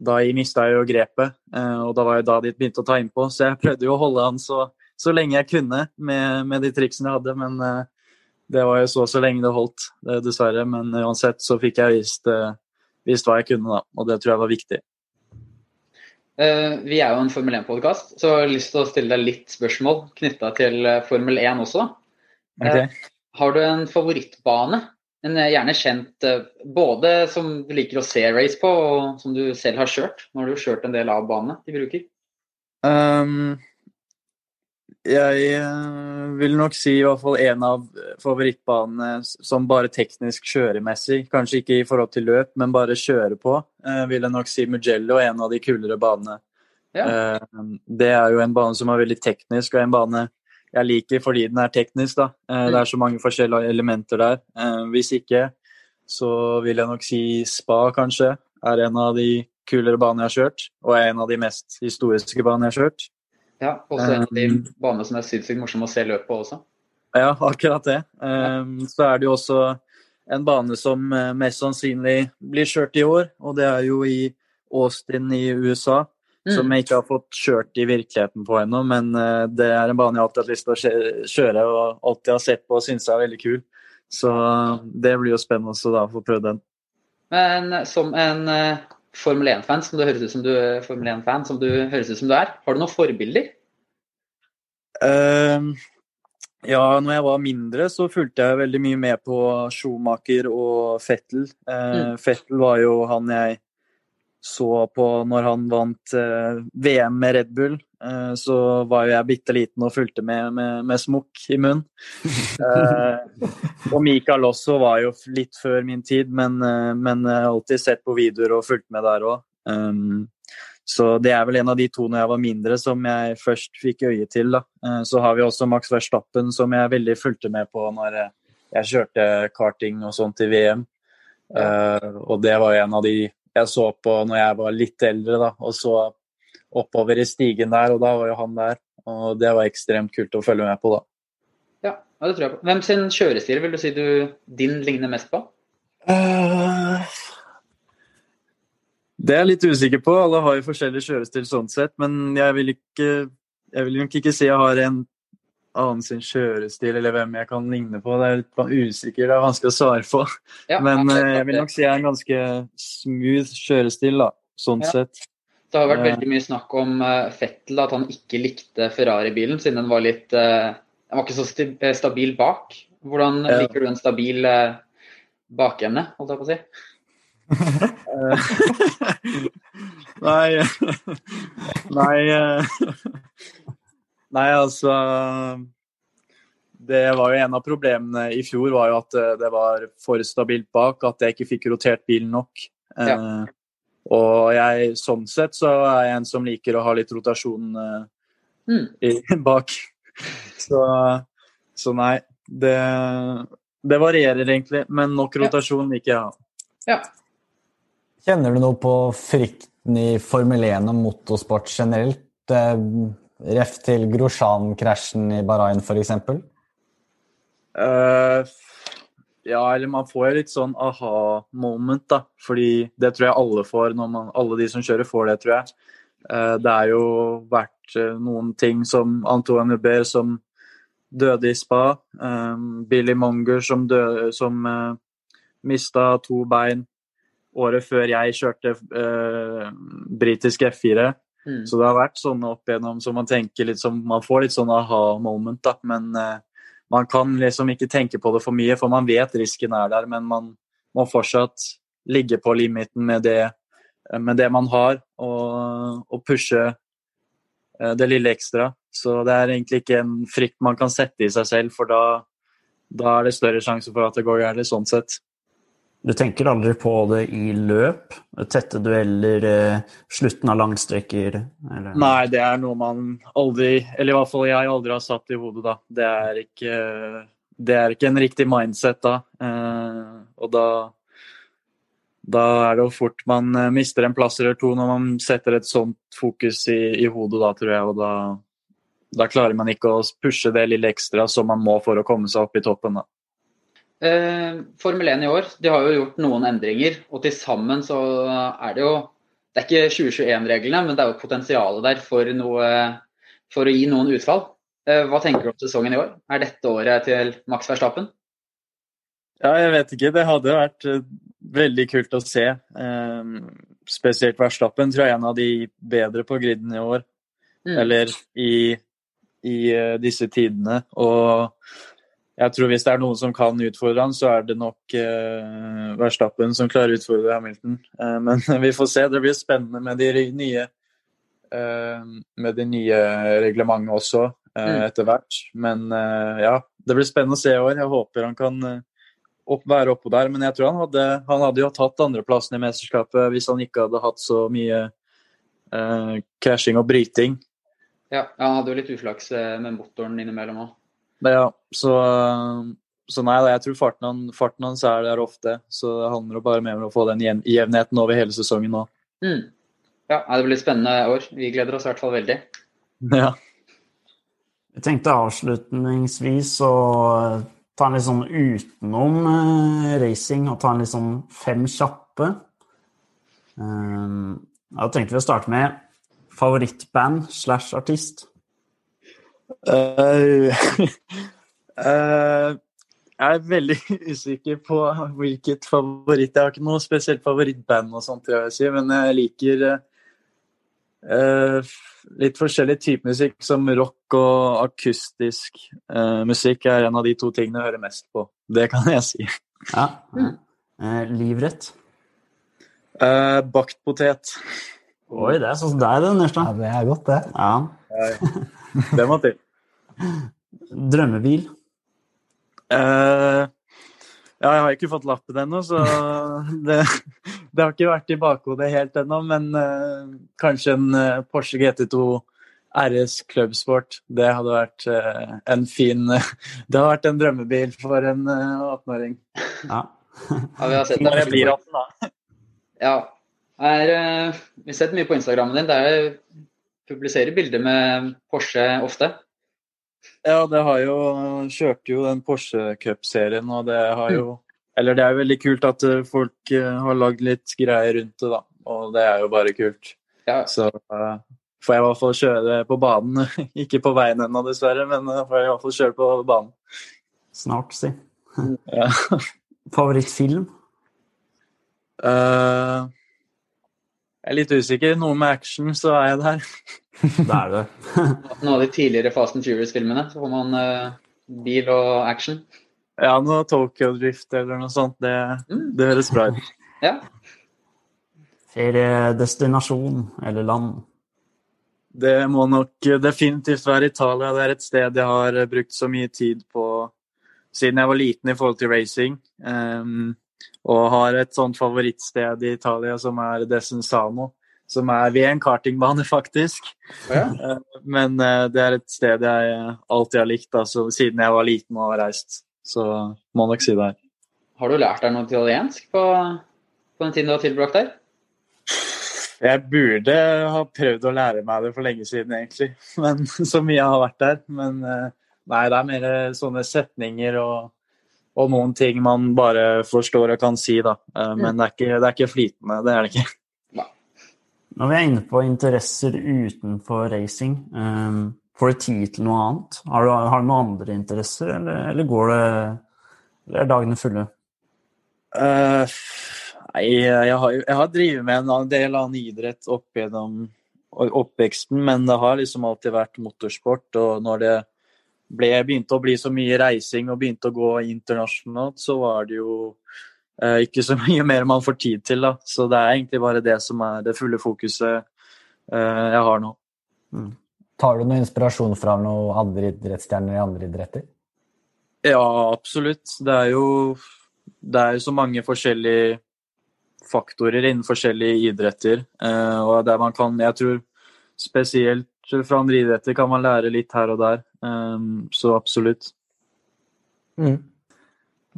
da mista jeg jo grepet, eh, og da var jo da de begynte å ta innpå. Så jeg prøvde jo å holde han så, så lenge jeg kunne med, med, de triksene jeg hadde, men uh, det var jo så så lenge det holdt, dessverre. Men uansett så fikk jeg vist, uh, vist, hva jeg kunne, da, og det tror jeg var viktig. Vi er jo en Formel 1-podkast, så jeg har lyst til å stille deg litt spørsmål knytta til Formel 1 også. Okay. har du en favorittbane men gjerne kjent eh, både som du liker å se race på, og som du selv har kjørt. Nå har du jo kjørt en del av banene de bruker. Um, jeg eh, vil nok si i hvert fall en av favorittbanene som bare teknisk kjøremessig, kanskje ikke i forhold til løp, men bare kjøre på, uh, vil jeg nok si Mugello, en av de kulere banene. Ja. Uh, det er jo en bane som er veldig teknisk, og en bane jeg liker fordi den er teknisk. da. Eh, det er så mange forskjellige elementer der. Eh, hvis ikke, så vil jeg nok si spa, kanskje, er en av de kulere banene jeg har kjørt. Og er en av de mest historiske banene jeg har kjørt. Ja, også en av de eh, banene som er sinnssykt morsom å se løp på også. Ja, akkurat det. Så er det jo også en bane som mest sannsynlig blir kjørt i år, og det er jo i Austin i USA. Mm. Som jeg ikke har fått kjørt i virkeligheten på ennå, men uh, det er en bane jeg alltid har hatt lyst til å kjøre og alltid har sett på og syns er veldig kul. Så uh, det blir jo spennende også da å få prøvd den. Men eh, som en Formel 1-fan, som som du, Formel 1-fan, som du høres ut som du er, har du noen forbilder? Uh, Ja, når jeg var mindre, så fulgte jeg veldig mye med på Schumacher og Fettel. Uh, Mm. Fettel var jo han jeg så på når han vant eh, VM med Red Bull. Eh, så var jo jeg bitte liten og fulgte med med, med smokk i munnen. Eh, og Mikael også var jo litt før min tid, men, eh, men har alltid sett på videoer og fulgt med der òg. Um, så det er vel en av de to når jeg var mindre som jeg først fikk øye til. Da. Eh, Så har vi også Max Verstappen som jeg veldig fulgte med på når jeg- jeg kjørte karting og sånt i VM. Uh, og det var en av de jeg så på når jeg var litt eldre, da, og så oppover i stigen der, og da var jo han der. Og det var ekstremt kult å følge med på, da. Ja, det tror jeg på. Hvem sin kjørestil vil du si du, din ligner mest på? Eh, Det er jeg litt usikker på. Alle har jo forskjellig kjørestil sånn sett, men jeg vil ikke Jeg vil nok ikke si jeg har en annen sin kjørestil, eller hvem jeg kan ligne på. Det er litt usikker, det er vanskelig å svare på. Ja, Men eh, jeg vil nok si jeg er en ganske smooth kjørestil, da. Sånn Ja. sett. Det har vært Eh. veldig mye snakk om eh, Fettel, at han ikke likte Ferrari-bilen siden den var litt Den var ikke så stabil bak. Hvordan liker du en stabil bakende, holdt jeg på å si? Nei Nei Nei, altså Det var jo en av problemene i fjor, var jo at eh, det var for stabilt bak. At jeg ikke fikk rotert bilen nok. Eh, Og jeg, sånn sett så er jeg en som liker å ha litt rotasjon eh, Mm. i, bak. Så, så nei. Det, det varierer egentlig, men nok Ja. rotasjon liker jeg å ha. Ja. Kjenner du noe på frykten i Formel 1 og motorsport generelt? Eh, Ref til Grosjean-krasjen i Bahrain, f.eks. Uh, ja, eller man får jo litt sånn aha-moment, da. Fordi det tror jeg alle får, når man, alle de som kjører får det, tror jeg. Uh, det er jo vært uh, noen ting som Antoine Hubert som døde i spa. eh, Billy Monger som, døde, som uh, mista to bein året før jeg kjørte britisk F4. Mm. Så det har vært sånne opp igjennom så man tenker litt som, man får litt sånn aha-moment, da. Men uh, man kan liksom ikke tenke på det for mye, for man vet risken er der. Men man må fortsatt ligge på limiten med det, med det man har, og, og pushe uh, det lille ekstra. Så det er egentlig ikke en frykt man kan sette i seg selv, for da, da er det større sjanse for at det går galt, sånn sett. Du tenker aldri på det i løp? Tette dueller, eh, slutten av langstrekker? Eller? Nei, det er noe man aldri, eller i hvert fall jeg aldri har satt i hodet, da. Det er ikke, det er ikke en riktig mindset da. Eh, og da da er det jo fort man eh, mister en plass eller to når man setter et sånt fokus i, i hodet, da, tror jeg. Og da, da klarer man ikke å pushe det lille ekstra som man må for å komme seg opp i toppen, da. Eh, Formel 1 i år de har jo gjort noen endringer, og til sammen så er det jo Det er ikke 2021-reglene, men det er jo potensialet der for, noe, for å gi noen utfall. Eh, hva tenker du om sesongen i år? Er dette året til Max Verstappen? Ja, jeg vet ikke. Det hadde vært eh, veldig kult å se. Spesielt Verstappen tror jeg er en av de bedre på griden i år. Mm. Eller i, i disse tidene. Og jeg tror hvis det er noen som kan utfordre han, så er det nok eh, Verstappen som klarer å utfordre Hamilton. Eh, men vi får se. Det blir spennende med de nye eh, med de nye reglementene også eh, Mm. etter hvert. Men eh, ja, det blir spennende å se i år. Jeg håper han kan eh, opp, være oppå der. Men jeg tror han hadde, han hadde jo tatt andreplassen i mesterskapet hvis han ikke hadde hatt så mye eh, krasjing og bryting. Ja, han hadde jo litt uflaks med motoren innimellom òg. Ja, så, så nei da, jeg tror farten, han, farten hans er der ofte. Så det handler jo bare mer om å få den jevn- jevnheten over hele sesongen nå. Mm. Ja, det blir spennende år. Vi gleder oss i hvert fall veldig. Ja. Jeg tenkte avslutningsvis å ta en litt sånn utenom eh, racing og ta en litt sånn fem kjappe. Um, da tenkte vi å starte med favorittband slash artist. Eh, eh, jeg er veldig usikker på hvilket favoritt Jeg har ikke noe spesielt favorittband, og sånt, jeg si, men jeg liker, eh, Eh, litt forskjellig type musikk, som rock og akustisk eh, musikk er en av de to tingene jeg hører mest på. Det kan jeg si. Ja. Eh, livrett. Eh, bakt potet. Oi, det er sånn som deg, det, Ja, det er godt, det. Ja. Det må til. Drømmebil. Uh, ja, jeg har ikke fått lappen ennå, så det, det har ikke vært i bakhodet helt ennå. Men uh, kanskje en uh, Porsche GT2 RS Clubsport. Det hadde vært en fin Det hadde vært en drømmebil for en uh, 18-åring. Ja. Ja, vi har sett Når jeg blir 18, da. Ja. Er, vi har sett mye på Instagrammen din. Der publiserer bilder med Porsche ofte. Ja, det har jo Kjørte jo den Porsche Cup-serien, og det har jo Eller det er jo veldig kult at eh, folk eh, har lagd litt greier rundt det, da. Og det er jo bare kult. Ja, Så uh, får jeg i hvert fall kjøre det på banen. Ikke på veien ennå, dessverre, men uh, får jeg i hvert fall kjøre på banen. Snart, si. Ja. Favorittfilm? Uh, jeg er litt usikker. Noe med action, så er jeg der. Det er det. Noen av de tidligere Fast and Furious-filmene. Så får man uh, bil og action. Ja, noe Tokyo Drift eller noe sånt. Det, Mm. det høres bra ut. Ja. Feriedestinasjon eller land? Det må nok definitivt være Italia. Det er et sted jeg har brukt så mye tid på siden jeg var liten i forhold til racing. Um, og har et sånt favorittsted i Italia som er Desenzano. Som er ved en kartingbane, faktisk. Ja. Eh, Men eh, det er et sted jeg alltid har likt, altså, siden jeg var liten og har reist. Så må nok si det her. Har du lært deg noe italiensk på, på den tiden du har tilbrakt der? Jeg burde ha prøvd å lære meg det for lenge siden, egentlig. Men så mye jeg har vært der. Men eh, nei, det er mer sånne setninger og, og noen ting man bare forstår og kan si, da. Men det er, ikke, det er ikke flytende, det er det ikke. Når vi er inne på interesser utenfor racing, um, får du tid til noe annet? Har du, har du noen andre interesser, eller, eller går det Eller er dagene fulle? Uh, nei, jeg har, jeg har drevet med en del annen idrett opp gjennom oppveksten, men det har liksom alltid vært motorsport. Og når det ble, begynte å bli så mye reising og begynte å gå internasjonalt, så var det jo ikke så mye mer man får tid til. da. Så det er egentlig bare det som er det fulle fokuset eh, jeg har nå. Tar du noe inspirasjon fra noen andre idrettsstjerner i andre idretter? Ja, absolutt. Det er jo det er jo så mange forskjellige faktorer innen forskjellige idretter. eh, og der man kan, jeg tror spesielt fra andre idretter kan man lære litt her og der. eh, så absolutt.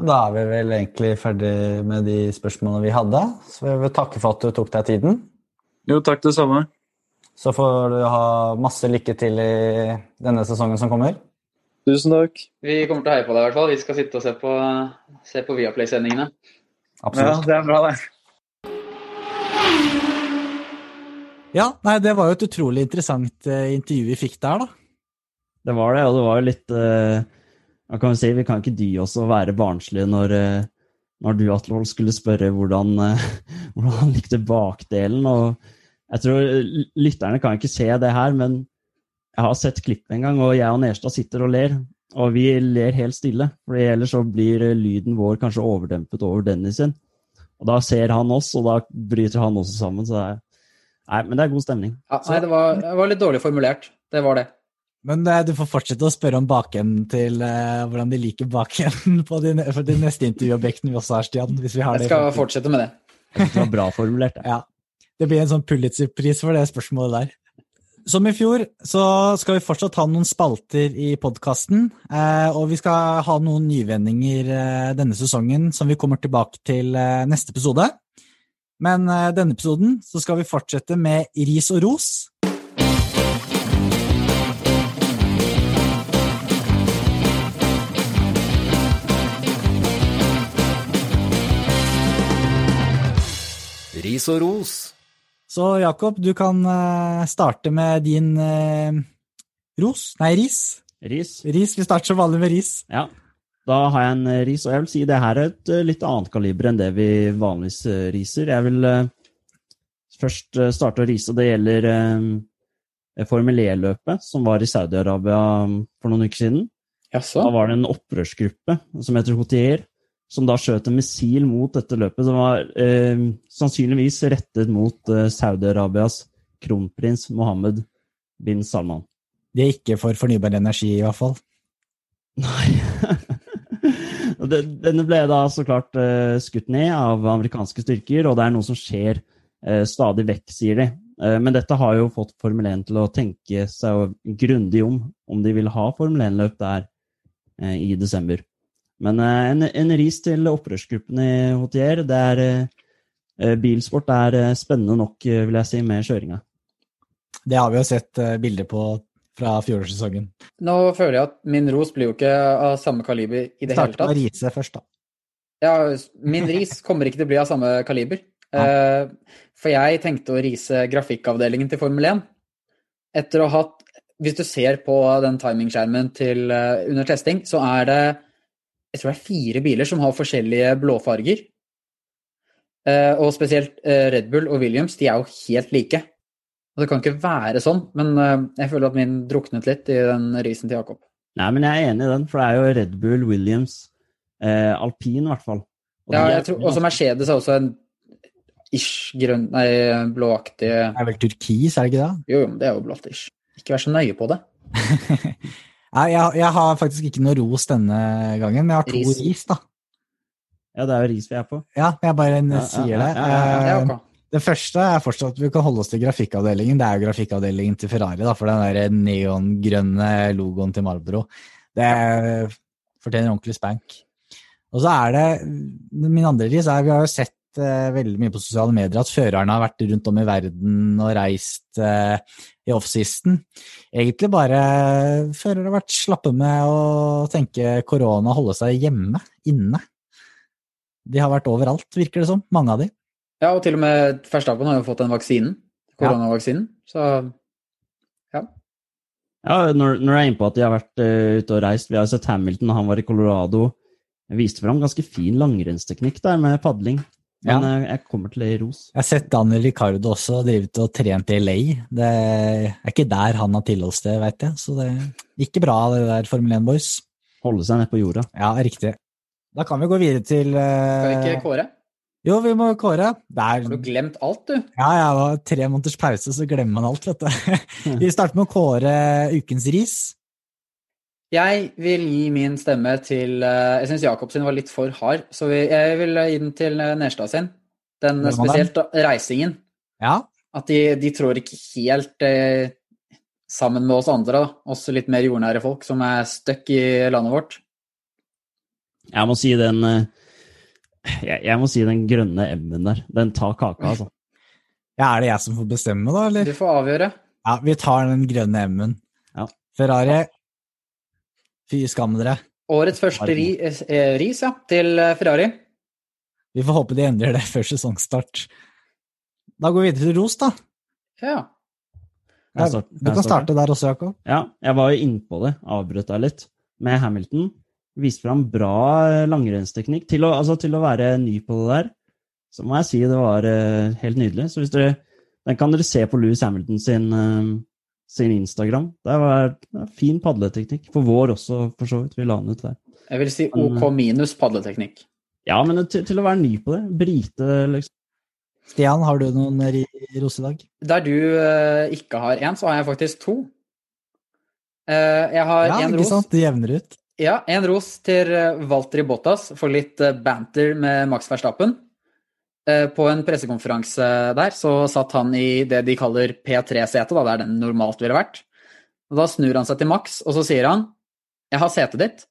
Da er vi vel egentlig ferdig med de spørsmålene vi hadde. Så jeg vil takke for at du tok deg tiden. Jo, takk det samme. Så får du ha masse lykke til i denne sesongen som kommer. Tusen takk. Vi kommer til å heie på deg i hvert fall. Vi skal sitte og se på, se på Viaplay-sendingene. Ja, det er bra, det. Ja, nei, det var jo et utrolig interessant eh, intervju vi fikk der, da. Det var det, og det var jo litt eh, hva kan Vi si, vi kan ikke dy oss å være barnslige når, eh, når du, Atlol, skulle spørre hvordan, eh, hvordan han likte bakdelen. og Jeg tror lytterne kan ikke se det her, men jeg har sett klippet en gang, og jeg og Nerstad sitter og ler. Og vi ler helt stille, for ellers så blir eh, lyden vår kanskje overdempet over Dennis sin. Og da ser han oss, og da bryter han også sammen. så det er, Nei, men det er god stemning. Ja, nei, det var, det var litt dårlig formulert. Det var det. Men eh, du får fortsette å spørre om bakenden til uh, hvordan de liker bakenden på de, for de neste intervjuobjektene vi også har, Stian. Hvis vi har Jeg skal det. fortsette med det. Det var bra formulert. Ja. Det blir en sånn Pulitzer-pris for det spørsmålet der. Som i fjor, så skal vi fortsatt ha noen spalter i podkasten. uh, og vi skal ha noen nyvendinger uh, denne sesongen som vi kommer tilbake til eh, neste episode. Men eh, denne episoden så skal vi fortsette med ris og ros. Ris og ros. Så Jakob, du kan eh, starte med din eh, ros. Nei, ris. Ris. Ris, Vi starter som vanlig med ris. Ja, da har jeg en eh, ris, og jeg vil si det her er et eh, litt annet kaliber enn det vi vanligvis riser. Jeg vil eh, først starte å rise, og det gjelder eh, Formel E-løpet, som var i Saudi-Arabia mm, for noen uker siden. Jaså? Da var det en opprørsgruppe som heter Hotier, som da skjøt en missil mot dette løpet, som var eh, sannsynligvis rettet mot eh, Saudi-Arabias kronprins Mohammed bin Salman. De er ikke for fornybar energi, i hvert fall. Nei. Denne ble da så klart eh, skutt ned av amerikanske styrker, og det er noe som skjer eh, stadig vekk, sier de. Eh, men dette har jo fått Formel 1 til å tenke seg grundig om, om de vil ha Formel 1-løp der eh, i desember. Men eh, en, en ris til opprørsgruppen i Hotier, det er eh, eh, Bilsport er spennende nok, vil jeg si, med kjøringa. Det har vi jo sett bilder på fra fjorårssesongen. Nå føler jeg at min ros blir jo ikke av samme kaliber i det hele Starte med tatt. Riise først, da. Ja, min ris kommer ikke til å bli av samme kaliber. Ja. for jeg tenkte å rise grafikkavdelingen til Formel 1. Etter å ha hatt Hvis du ser på den timingskjermen til under testing, så er det jeg tror det er fire biler som har forskjellige blåfarger. Eh, og spesielt eh, Red Bull og Williams, de er jo helt like. Og det kan ikke være sånn, men eh, jeg føler at min druknet litt i den risen til Jakob. Nei, men jeg er enig i den, for det er jo Red Bull, Williams, eh, alpin i hvert fall. Og Ja, jeg tror, også Mercedes er også en ish grønn, nei, blåaktig Det er vel turkis, er det ikke det? Jo, jo, men det er jo blått ish. Ikke vær så nøye på det. Nei, jeg, jeg har faktisk ikke noe ros denne gangen, men jeg har to Ris. ris, da. Ja, det er jo ris vi er på. Ja, jeg bare Ja, ja, sier ja, det. ja, ja, Ja, Eh. Det første er fortsatt at vi kan holde oss til grafikkavdelingen. Det er jo grafikkavdelingen til Ferrari, da, for den der neongrønne logoen til Marlboro. Det fortjener ordentlig spank. Og så er det Min andre ris er vi har jo sett eh, veldig mye på sosiale medier at førerne har vært rundt om i verden og reist eh, i offseason. Egentlig bare førere har vært slappe med å tenke korona, holde seg hjemme, inne. De har vært overalt, virker det som. Mange av de. Ja, og til og med Verstappen har jo fått den vaksinen. Koronavaksinen. Så Ja, når, når jeg er inne på at de har vært uh, ute og reist Vi har jo sett Hamilton, han var i Colorado. Jeg viste fram ganske fin langrennsteknikk der med padling. Men ja. jeg kommer til det i ros. Jeg har sett Daniel Ricardo også drevet og trent i LA. Det er ikke der han har tilholdssted, veit jeg. Så det gikk bra, det der Formel 1-boys. Holde seg nede på jorda. Ja, riktig. Da kan vi gå videre til skal vi eh, ikke kåre? Jo, vi må kåre. Det er, Har du glemt alt, du? ja, ja, det var tre måneders pause, så glemmer man alt, vet du. vi starter med å kåre ukens ris. Jeg vil gi min stemme til eh, Jeg syns Jakob sin var litt for hard, så jeg vil gi den til eh, Nerstad sin. Den spesielt reisingen. Ja, At de, de trår ikke helt eh, sammen med oss andre, da. Oss litt mer jordnære folk som er stuck i landet vårt. Jeg må si den eh, jeg, jeg må si den grønne M-en der. Den tar kaka, altså. ja er det jeg som får bestemme, da, eller? Du får avgjøre. Ja, vi tar den grønne M-en. Ja. Ferrari, fy skam dere. Årets første ri, eh, ris, ja, til eh, Ferrari. Vi får håpe de endrer det før sesongstart. Da går vi videre til ros, da. Ja. Starte- Du kan starte der også, Jakob. Ja, jeg var jo innpå det, avbrøt deg litt, med Hamilton. Viste fram bra eh, langrennsteknikk. Til å, altså, til å være ny på det der, så må jeg si det var uh, helt nydelig. Så hvis dere, den kan dere se på Louis Hamilton sin, eh, sin Instagram. Det var, en fin padleteknikk. For vår også, for så vidt. Vi la den ut der. Jeg vil si OK minus padleteknikk. Ja, men til, til å være ny på det. Brite, liksom. Stian, har du noen ros i dag? Der du uh, ikke har én, så har jeg faktisk to. Uh, jeg har Ja, én ikke sant? Det jevner ut. Ja, en ros til Walter Valtteri Bottas for litt eh, banter med Max Verstappen. Eh, På en pressekonferanse der så satt han i det de kaller P3-setet, der den normalt ville vært. Og Da snur han seg til Max, og så sier han 'Jeg har setet ditt'.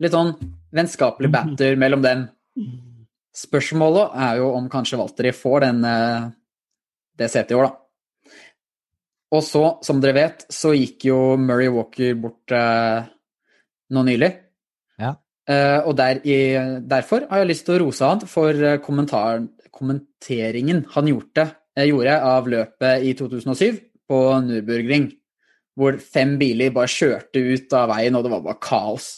Litt sånn vennskapelig batter mellom dem. Spørsmålet er jo om kanskje Valtteri får den, eh, det setet i år, da. Og så, som dere vet, så gikk jo Murray Walker bort eh, nå nylig. Ja. Eh, og der i, derfor har jeg lyst til å rose han for eh, kommentar, kommenteringen han gjorde, eh, gjorde av løpet i 2007 på Nürburgring, hvor fem biler bare kjørte ut av veien, og det var bare kaos.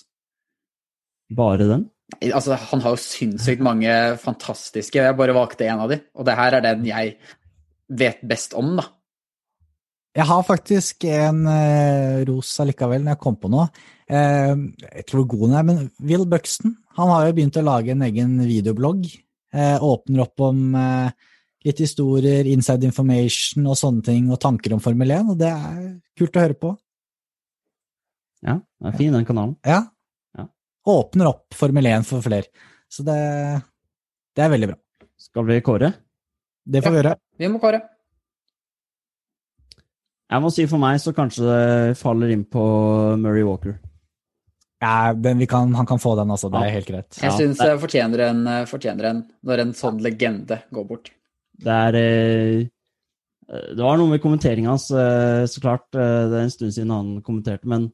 Bare den. Altså, han har jo sinnssykt mange fantastiske, jeg bare valgte en av de, og det her er den jeg vet best om, da. Jeg har faktisk en eh, ros allikevel, når jeg kom på noe. Eh, jeg tror god den er, men Will Buxton han har jo begynt å lage en egen videoblogg. Uh, åpner opp om litt historier, inside information og sånne ting, og tanker om Formel 1, og det er kult å høre på. Ja, det er fin, den kanalen. Ja. Ja. Åpner opp Formel 1 for flere. Så det, det er veldig bra. Skal vi kåre? Det får vi gjøre. Vi må kåre. Jeg må si for meg så kanskje det faller inn på Murray Walker. Ja, den, kan, han kan få den, også, Det er helt greit. Jeg Ja, syns det- jeg fortjener en, eh, fortjener en når en sånn legende går bort. Det er eh, Det var noe med kommenteringa hans, eh, så klart. eh, Det er en stund siden han kommenterte, men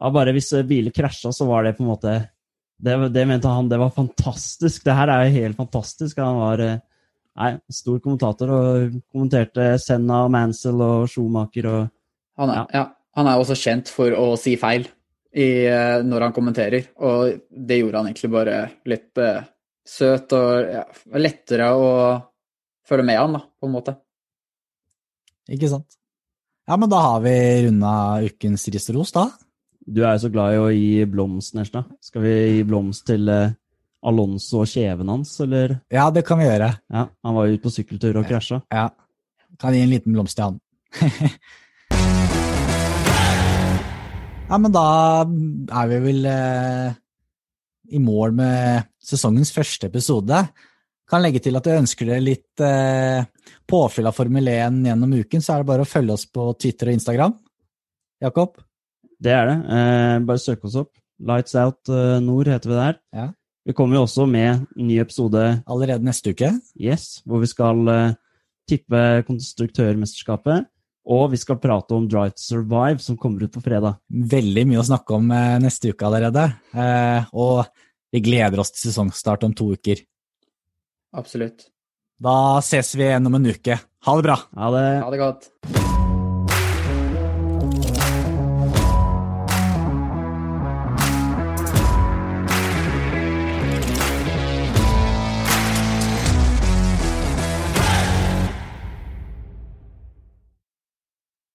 ja, bare hvis eh, biler krasja, så var det på en måte det, det mente han det var fantastisk. Det her er jo helt fantastisk. Han var eh, nei, stor kommentator og kommenterte Senna, Mansell og Schumacher og Han er, Ja. ja. han er også kjent for å si feil i, eh, når han kommenterer, og det gjorde han egentlig bare litt eh, søt og ja, lettere å følge med han, da, på en måte. Ikke sant? Ja, men da har vi runda ukens ris og ros, da. Du er jo så glad i å gi blomst, Nesla. Skal vi gi blomst til eh, Alonso og kjeven hans, eller? Ja, det kan vi gjøre. Ja, han var jo ute på sykkeltur og krasja. Ja. Kan gi en liten blomst til han. ja, men da er vi vel eh, i mål med sesongens første episode. Kan legge til at du ønsker deg litt eh, påfyll av Formel 1 gjennom uken, så er det bare å følge oss på Twitter og Instagram. Jakob? Det er det. Eh, bare søk oss opp. Lights Out eh, Nord heter vi der. Ja. Vi kommer jo også med ny episode Allerede neste uke. Yes, hvor vi skal eh, tippe konstruktørmesterskapet. Og vi skal prate om Drive to Survive, som kommer ut på fredag. Veldig mye å snakke om eh, neste uke allerede. Eh, og vi gleder oss til sesongstart om to uker. Absolutt. Da ses vi igjen om en uke. Ha det bra! Ha det. Ha det godt.